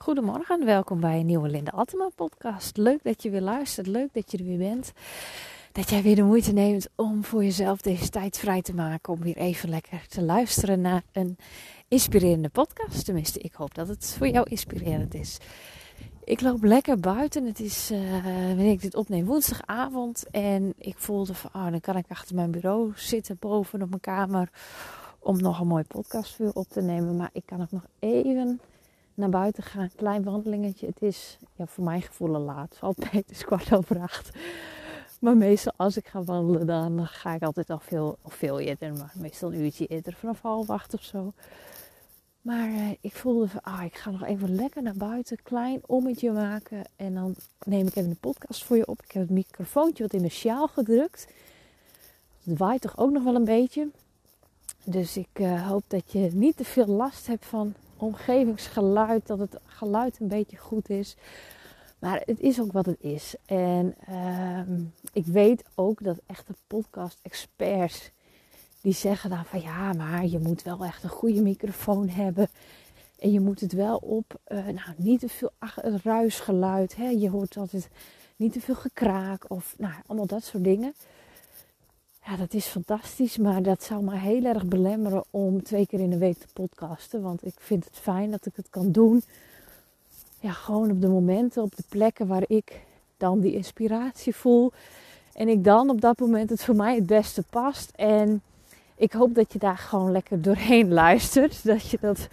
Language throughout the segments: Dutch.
Goedemorgen, welkom bij een nieuwe Linda Altema podcast. Leuk dat je weer luistert, leuk dat je er weer bent. Dat jij weer de moeite neemt om voor jezelf deze tijd vrij te maken. Om weer even lekker te luisteren naar een inspirerende podcast. Tenminste, ik hoop dat het voor jou inspirerend is. Ik loop lekker buiten. Het is, uh, wanneer ik dit opneem, woensdagavond. En ik voelde van, oh, dan kan ik achter mijn bureau zitten, boven op mijn kamer. Om nog een mooi podcast voor op te nemen. Maar ik kan ook nog even naar buiten gaan. Klein wandelingetje. Het is ja, voor mijn gevoel laat. Altijd is kwart over acht. Maar meestal als ik ga wandelen, dan ga ik altijd al veel, of veel eerder, maar meestal een uurtje eerder, vanaf half acht of zo. Maar eh, ik voelde van, ah, ik ga nog even lekker naar buiten, klein ommetje maken. En dan neem ik even de podcast voor je op. Ik heb het microfoontje wat in mijn sjaal gedrukt. Het waait toch ook nog wel een beetje. Dus ik uh, hoop dat je niet te veel last hebt van omgevingsgeluid, dat het geluid een beetje goed is. Maar het is ook wat het is. En uh, ik weet ook dat echte podcast-experts die zeggen dan van ja, maar je moet wel echt een goede microfoon hebben. En je moet het wel op, uh, nou niet te veel ruisgeluid. Hè? Je hoort altijd niet te veel gekraak of nou, allemaal dat soort dingen. Ja, dat is fantastisch, maar dat zou mij heel erg belemmeren om twee keer in de week te podcasten. Want ik vind het fijn dat ik het kan doen. Ja, gewoon op de momenten, op de plekken waar ik dan die inspiratie voel. En ik dan op dat moment het voor mij het beste past. En ik hoop dat je daar gewoon lekker doorheen luistert. Dat, je dat,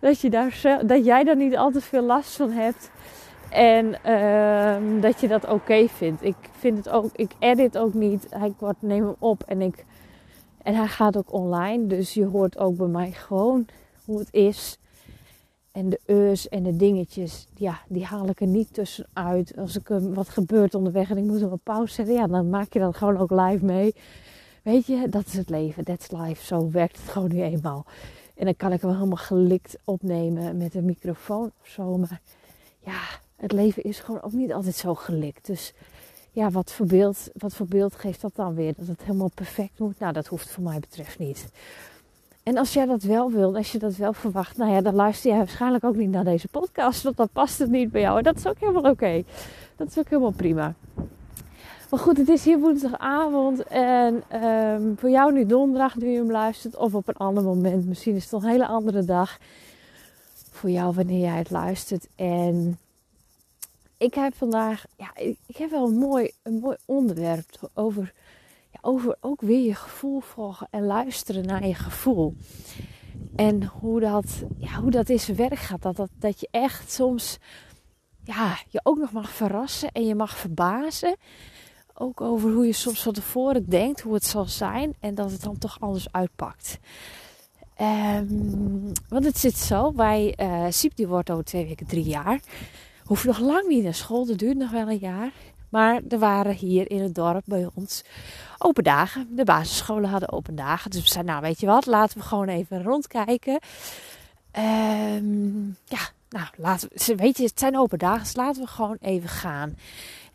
dat, je daar, dat jij daar niet al te veel last van hebt. En uh, dat je dat oké vindt. Ik vind het ook, ik edit ook niet. Hij neem hem op en ik en hij gaat ook online. Dus je hoort ook bij mij gewoon hoe het is. En de eus en de dingetjes, ja, die haal ik er niet tussenuit. Als ik wat gebeurt onderweg en ik moet hem op pauze zetten, ja, dan maak je dat gewoon ook live mee. Weet je, dat is het leven. That's life. Zo werkt het gewoon nu eenmaal. En dan kan ik hem helemaal gelikt opnemen met een microfoon of zo. Maar ja, het leven is gewoon ook niet altijd zo gelikt. Dus ja, wat voor, beeld, wat voor beeld geeft dat dan weer? Dat het helemaal perfect moet? Nou, dat hoeft voor mij betreft niet. En als jij dat wel wil, als je dat wel verwacht, nou ja, dan luister jij waarschijnlijk ook niet naar deze podcast, want dan past het niet bij jou. En dat is ook helemaal oké. Dat is ook helemaal prima. Maar goed, het is hier woensdagavond en um, voor jou nu donderdag, nu je hem luistert, of op een ander moment. Misschien is het een hele andere dag voor jou wanneer jij het luistert. En ik heb vandaag, ja, ik heb wel een mooi, een mooi onderwerp over, ja, over ook weer je gevoel volgen en luisteren naar je gevoel. En hoe dat, ja, hoe dat in zijn werk gaat. Dat, dat, dat je echt soms ja, je ook nog mag verrassen en je mag verbazen. Ook over hoe je soms van tevoren denkt hoe het zal zijn en dat het dan toch anders uitpakt. Um, want het zit zo, bij uh, Siep die wordt over twee weken drie jaar hoef nog lang niet naar school. Dat duurt nog wel een jaar. Maar er waren hier in het dorp bij ons open dagen. De basisscholen hadden open dagen. Dus we zeiden, nou weet je wat, laten we gewoon even rondkijken. Um, ja, nou, laten we, weet je, het zijn open dagen, dus laten we gewoon even gaan.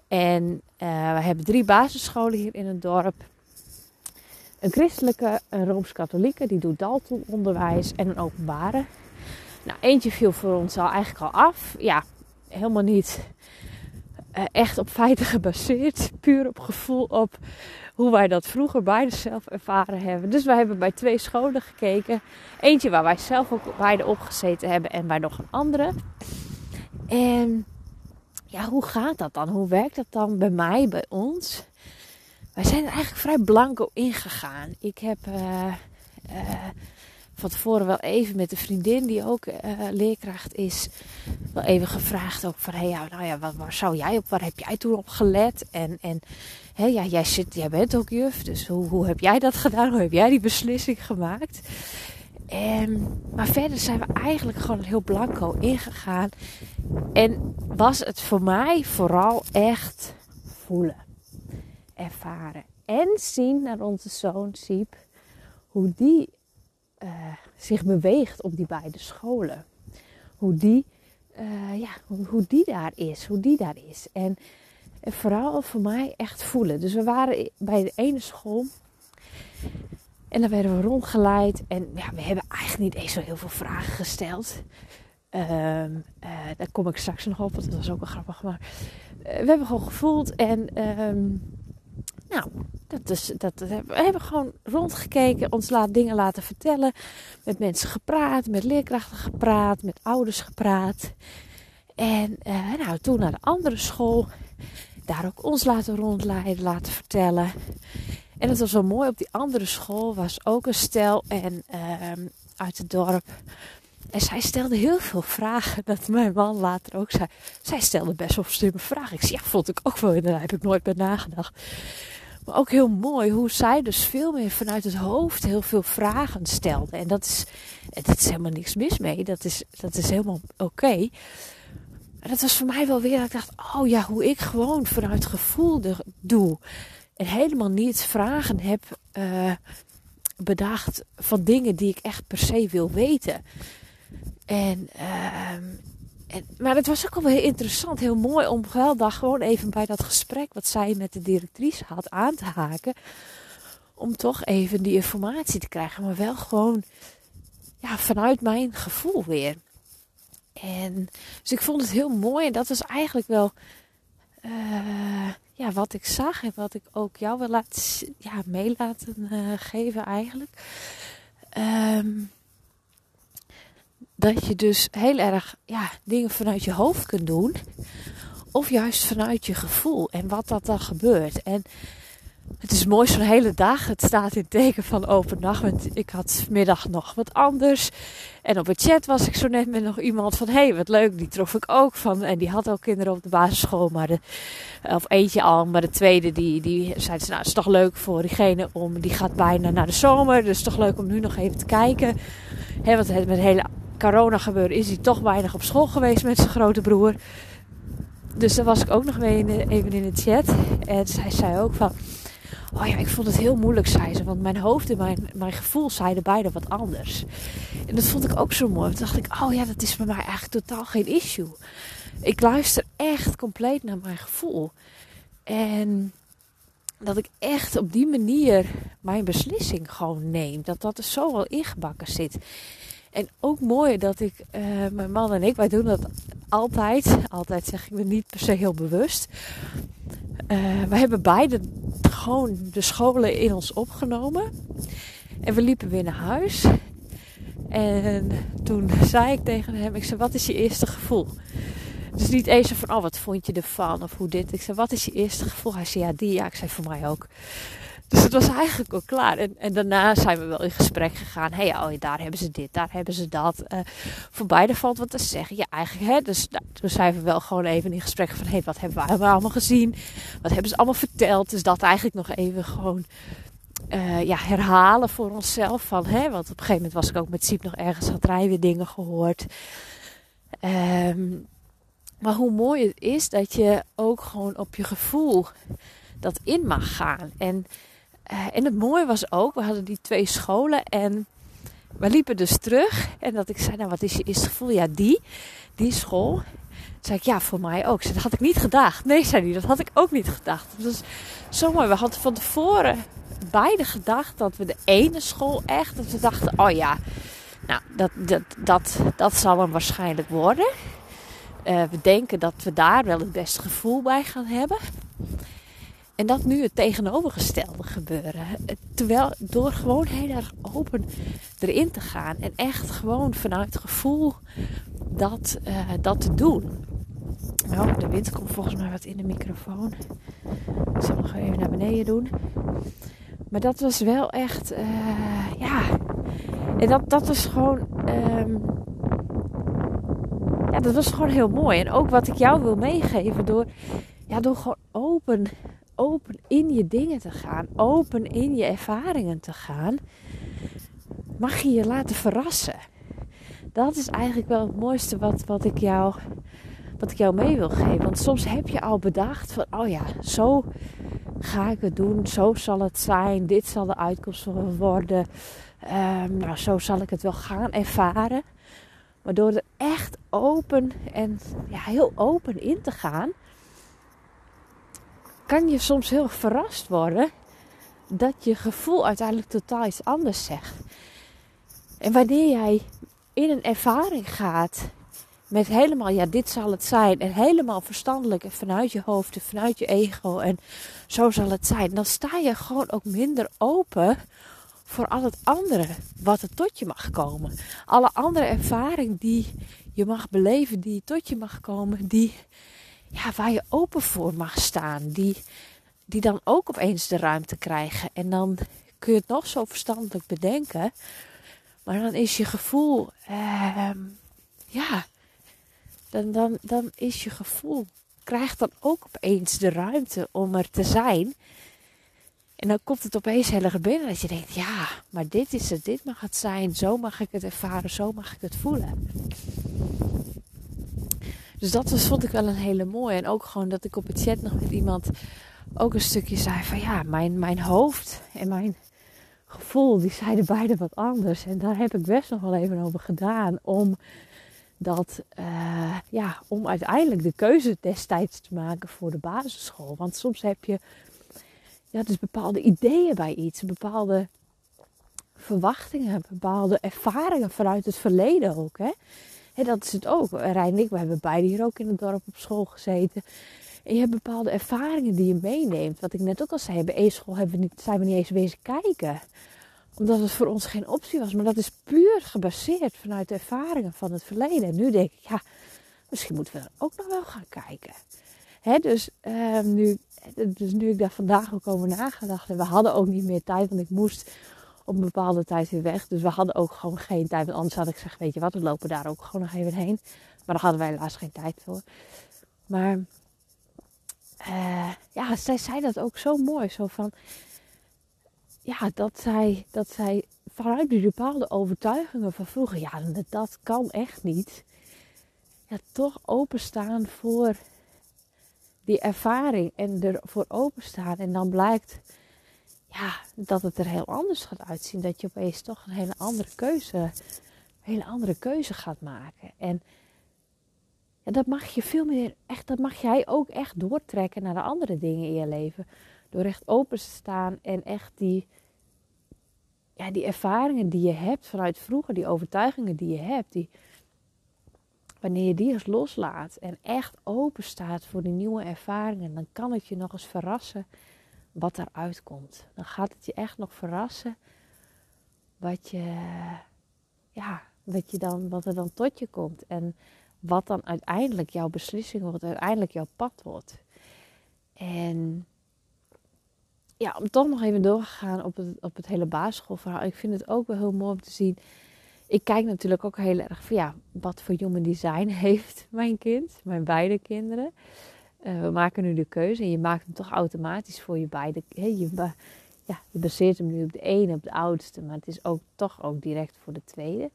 En uh, we hebben drie basisscholen hier in het dorp. Een christelijke, een rooms-katholieke, die doet Dalton-onderwijs en een openbare. Nou, eentje viel voor ons al eigenlijk al af. Ja, helemaal niet uh, echt op feiten gebaseerd. Puur op gevoel, op hoe wij dat vroeger beide zelf ervaren hebben. Dus wij hebben bij twee scholen gekeken. Eentje waar wij zelf ook beide opgezeten hebben en bij nog een andere. En ja, hoe gaat dat dan? Hoe werkt dat dan bij mij, bij ons? Wij zijn er eigenlijk vrij blanco ingegaan. Ik heb... Uh, uh, van tevoren wel even met de vriendin die ook uh, leerkracht is, wel even gevraagd ook van, hey, nou ja, waar zou jij op, waar heb jij toen op gelet? En, en hey, ja, jij, zit, jij bent ook juf, dus hoe, hoe heb jij dat gedaan? Hoe heb jij die beslissing gemaakt? En, maar verder zijn we eigenlijk gewoon heel blanco ingegaan. En was het voor mij vooral echt voelen, ervaren en zien naar onze zoon Siep. Hoe die uh, zich beweegt op die beide scholen. Hoe die, uh, ja, hoe, die daar is, hoe die daar is. En, en, vooral voor mij echt voelen. Dus we waren bij de ene school en dan werden we rondgeleid. En ja, we hebben eigenlijk niet eens zo heel veel vragen gesteld. ehm, eh, daar kom ik straks nog op, want dat was ook wel grappig. Maar we hebben gewoon gevoeld en ehm, nou, dat is, dat, we hebben gewoon rondgekeken, ons laat, dingen laten vertellen, met mensen gepraat, met leerkrachten gepraat, met ouders gepraat. En nou, toen naar de andere school, daar ook ons laten rondleiden, laten vertellen. En het was wel mooi, op die andere school was ook een stel en, ehm, uit het dorp. En zij stelde heel veel vragen. Dat mijn man later ook zei. Zij stelde best wel slimme vragen. Ik zei, ja, vond ik ook wel inderdaad. Heb ik nooit bij nagedacht. Maar ook heel mooi hoe zij dus veel meer vanuit het hoofd heel veel vragen stelde. En dat is, dat is helemaal niks mis mee. Dat is, dat is helemaal oké. En dat was voor mij wel weer dat ik dacht, oh ja, hoe ik gewoon vanuit gevoel doe. En helemaal niet vragen heb uh, bedacht van dingen die ik echt per se wil weten. En, uh, maar het was ook wel heel interessant, heel mooi om wel daar gewoon even bij dat gesprek wat zij met de directrice had aan te haken. Om toch even die informatie te krijgen, maar wel gewoon ja, vanuit mijn gevoel weer. En dus ik vond het heel mooi en dat was eigenlijk wel uh, ja, wat ik zag en wat ik ook jou wil laten, ja, mee uh, geven eigenlijk. Um, dat je dus heel erg ja, dingen vanuit je hoofd kunt doen. Of juist vanuit je gevoel en wat dat dan gebeurt. En het is mooi zo'n hele dag. Het staat in teken van open dag. Want ik had middag nog wat anders. En op het chat was ik zo net met nog iemand van... Hé, hey, wat leuk. Die trof ik ook van. En die had ook kinderen op de basisschool. Maar de, of eentje al. Maar de tweede, die, die zei... Nou, het is toch leuk voor diegene om... Die gaat bijna naar de zomer. Dus het toch leuk om nu nog even te kijken. Hè, want met het hele corona gebeuren is hij toch weinig op school geweest met zijn grote broer. Dus daar was ik ook nog mee even in de chat. En zij zei ook van... Oh ja, ik vond het heel moeilijk, zei ze. Want mijn hoofd en mijn, mijn gevoel zeiden beide wat anders. En dat vond ik ook zo mooi. Toen dacht ik, oh ja, dat is bij mij eigenlijk totaal geen issue. Ik luister echt compleet naar mijn gevoel. En dat ik echt op die manier mijn beslissing gewoon neem. Dat dat er zo wel ingebakken zit. En ook mooi dat ik, uh, mijn man en ik, wij doen dat altijd. Altijd zeg ik me niet per se heel bewust. Uh, we hebben beide gewoon de scholen in ons opgenomen. En we liepen weer naar huis. En toen zei ik tegen hem, ik zei, wat is je eerste gevoel? Dus niet eens van, oh, wat vond je ervan? Of hoe dit. Ik zei, wat is je eerste gevoel? Hij zei, ja, die. Ja, ik zei, voor mij ook. Dus het was eigenlijk al klaar. En, en daarna zijn we wel in gesprek gegaan. Hé, hey, oh, daar hebben ze dit, daar hebben ze dat. Uh, voor beide valt wat te zeggen. Ja, eigenlijk, hè. Dus nou, toen zijn we wel gewoon even in gesprek van... Hé, hey, wat hebben we allemaal gezien? Wat hebben ze allemaal verteld? Dus dat eigenlijk nog even gewoon... Uh, ja, herhalen voor onszelf. Van, hè, want op een gegeven moment was ik ook met Siep nog ergens... had rij weer dingen gehoord. Um, maar hoe mooi het is dat je ook gewoon op je gevoel dat in mag gaan. En uh, en het mooie was ook, we hadden die twee scholen en we liepen dus terug. En dat ik zei, nou wat is je eerste gevoel? Ja, die, die school. Toen zei ik, ja, voor mij ook. Dat had ik niet gedacht. Nee, zei hij, dat had ik ook niet gedacht. Was zo mooi. We hadden van tevoren beide gedacht dat we de ene school echt, dat we dachten, oh ja, nou, dat, dat, dat, dat zal hem waarschijnlijk worden. Uh, we denken dat we daar wel het beste gevoel bij gaan hebben. En dat nu het tegenovergestelde gebeuren. Terwijl door gewoon heel erg open erin te gaan. En echt gewoon vanuit het gevoel dat, uh, dat te doen. Nou, de wind komt volgens mij wat in de microfoon. Ik zal nog even naar beneden doen. Maar dat was wel echt, uh, ja. En dat, dat was gewoon, um, ja, dat was gewoon heel mooi. En ook wat ik jou wil meegeven door, ja, door gewoon open open in je dingen te gaan, open in je ervaringen te gaan, mag je je laten verrassen. Dat is eigenlijk wel het mooiste wat, wat, ik jou, wat ik jou mee wil geven. Want soms heb je al bedacht van, oh ja, zo ga ik het doen, zo zal het zijn, dit zal de uitkomst worden. Um, nou, zo zal ik het wel gaan ervaren. Maar door er echt open en ja, heel open in te gaan, kan je soms heel verrast worden dat je gevoel uiteindelijk totaal iets anders zegt. En wanneer jij in een ervaring gaat met helemaal, ja, dit zal het zijn. En helemaal verstandelijk en vanuit je hoofd en vanuit je ego. En zo zal het zijn. Dan sta je gewoon ook minder open voor al het andere wat er tot je mag komen. Alle andere ervaring die je mag beleven, die tot je mag komen, die, ja, waar je open voor mag staan. Die, die dan ook opeens de ruimte krijgen. En dan kun je het nog zo verstandelijk bedenken. Maar dan is je gevoel, uh, ja, dan, dan, dan is je gevoel, krijgt dan ook opeens de ruimte om er te zijn. En dan komt het opeens heel erg binnen dat je denkt, ja, maar dit is het, dit mag het zijn, zo mag ik het ervaren, zo mag ik het voelen. Dus dat was, vond ik wel een hele mooie. En ook gewoon dat ik op het chat nog met iemand ook een stukje zei van ja, mijn, mijn hoofd en mijn gevoel, die zeiden beide wat anders. En daar heb ik best nog wel even over gedaan om dat, uh, ja, om uiteindelijk de keuze destijds te maken voor de basisschool. Want soms heb je, ja, dus bepaalde ideeën bij iets, bepaalde verwachtingen, bepaalde ervaringen vanuit het verleden ook. Hè? En dat is het ook. Rijn en ik, we hebben beide hier ook in het dorp op school gezeten. En je hebt bepaalde ervaringen die je meeneemt. Wat ik net ook al zei, bij we niet, zijn we niet eens wezen kijken. Omdat het voor ons geen optie was. Maar dat is puur gebaseerd vanuit de ervaringen van het verleden. En nu denk ik, ja, misschien moeten we er ook nog wel gaan kijken. Dus, uh, nu, dus nu ik daar vandaag ook over nagedacht en we hadden ook niet meer tijd, want ik moest op een bepaalde tijd weer weg. Dus we hadden ook gewoon geen tijd. Want anders had ik gezegd, weet je wat, we lopen daar ook gewoon nog even heen. Maar daar hadden wij helaas geen tijd voor. Maar uh, ja, zij zei dat ook zo mooi. Zo van, ja, dat zij, dat zij vanuit die bepaalde overtuigingen van vroeger, ja, dat kan echt niet. Ja, toch openstaan voor die ervaring en ervoor openstaan. En dan blijkt ja, dat het er heel anders gaat uitzien. Dat je opeens toch een hele andere keuze, hele andere keuze gaat maken. En en dat mag je veel meer, echt, dat mag jij ook echt doortrekken naar de andere dingen in je leven. Door echt open te staan en echt die, ja, die ervaringen die je hebt vanuit vroeger, die overtuigingen die je hebt, die, wanneer je die eens loslaat en echt open staat voor die nieuwe ervaringen, dan kan het je nog eens verrassen wat eruit komt. Dan gaat het je echt nog verrassen wat je, ja, wat, je dan, wat er dan tot je komt. En wat dan uiteindelijk jouw beslissing wordt, uiteindelijk jouw pad wordt. En ja, om toch nog even door te gaan op het, op het hele basisschoolverhaal. Ik vind het ook wel heel mooi om te zien. Ik kijk natuurlijk ook heel erg van ja, wat voor human design heeft mijn kind, mijn beide kinderen. Uh, we maken nu de keuze en je maakt hem toch automatisch voor je beide. He, je, ja, je baseert hem nu op de ene, op de oudste, maar het is ook toch ook direct voor de tweede.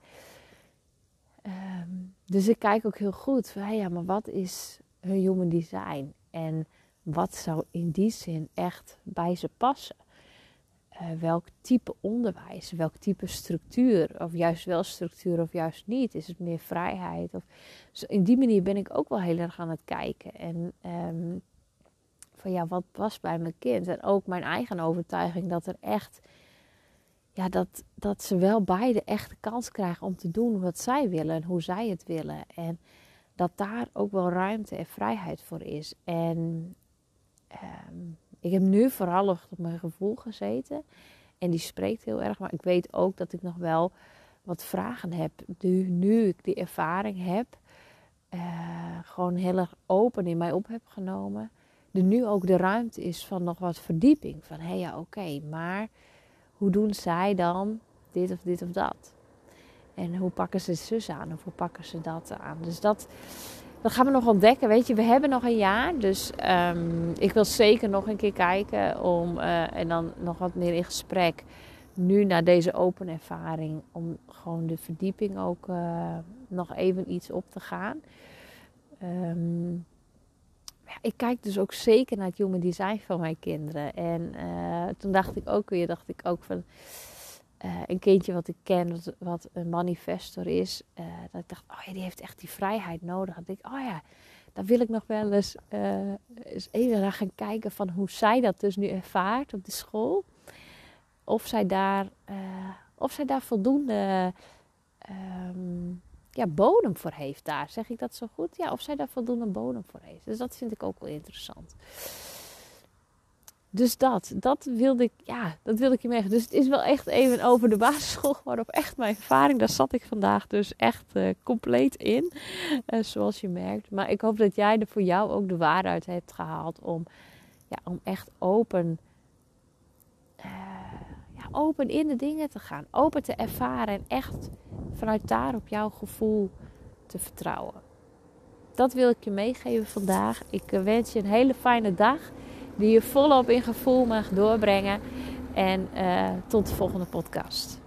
Ehm, dus ik kijk ook heel goed van, ja, maar wat is hun human design? En wat zou in die zin echt bij ze passen? Uh, welk type onderwijs, welk type structuur, of juist wel structuur of juist niet? Is het meer vrijheid? Of, in die manier ben ik ook wel heel erg aan het kijken. En um, van ja, wat past bij mijn kind? En ook mijn eigen overtuiging dat er echt ja, dat, dat ze wel beide echt de kans krijgen om te doen wat zij willen en hoe zij het willen. En dat daar ook wel ruimte en vrijheid voor is. En ehm, ik heb nu vooral op mijn gevoel gezeten. En die spreekt heel erg. Maar ik weet ook dat ik nog wel wat vragen heb. Nu, nu ik die ervaring heb. Uh, gewoon heel erg open in mij op heb genomen. Er nu ook de ruimte is van nog wat verdieping. Van hé hey, ja oké, maar hoe doen zij dan dit of dit of dat? En hoe pakken ze zus aan of hoe pakken ze dat aan? Dus dat, dat gaan we nog ontdekken. Weet je, we hebben nog een jaar. Dus um, ik wil zeker nog een keer kijken. Om, uh, en dan nog wat meer in gesprek. Nu naar deze open ervaring. Om gewoon de verdieping ook uh, nog even iets op te gaan. Um, ik kijk dus ook zeker naar het human design van mijn kinderen. En uh, toen dacht ik ook weer, dacht ik ook van uh, een kindje wat ik ken, wat, wat een manifestor is. Uh, dat ik dacht, oh ja, die heeft echt die vrijheid nodig. Dat ik, oh ja, daar wil ik nog wel eens, eens even naar gaan kijken van hoe zij dat dus nu ervaart op de school. Of zij daar, of zij daar voldoende um, ja, bodem voor heeft daar. Zeg ik dat zo goed? Ja, of zij daar voldoende bodem voor heeft. Dus dat vind ik ook wel interessant. Dus dat, dat wilde ik, ja, dat wilde ik je mee. Dus het is wel echt even over de basisschool waarop echt mijn ervaring. Daar zat ik vandaag dus echt uh, compleet in, uh, zoals je merkt. Maar ik hoop dat jij er voor jou ook de waarheid hebt gehaald om, ja, om echt open, uh, ja, open in de dingen te gaan, open te ervaren en echt vanuit daar op jouw gevoel te vertrouwen. Dat wil ik je meegeven vandaag. Ik wens je een hele fijne dag die je volop in gevoel mag doorbrengen. En uh, tot de volgende podcast.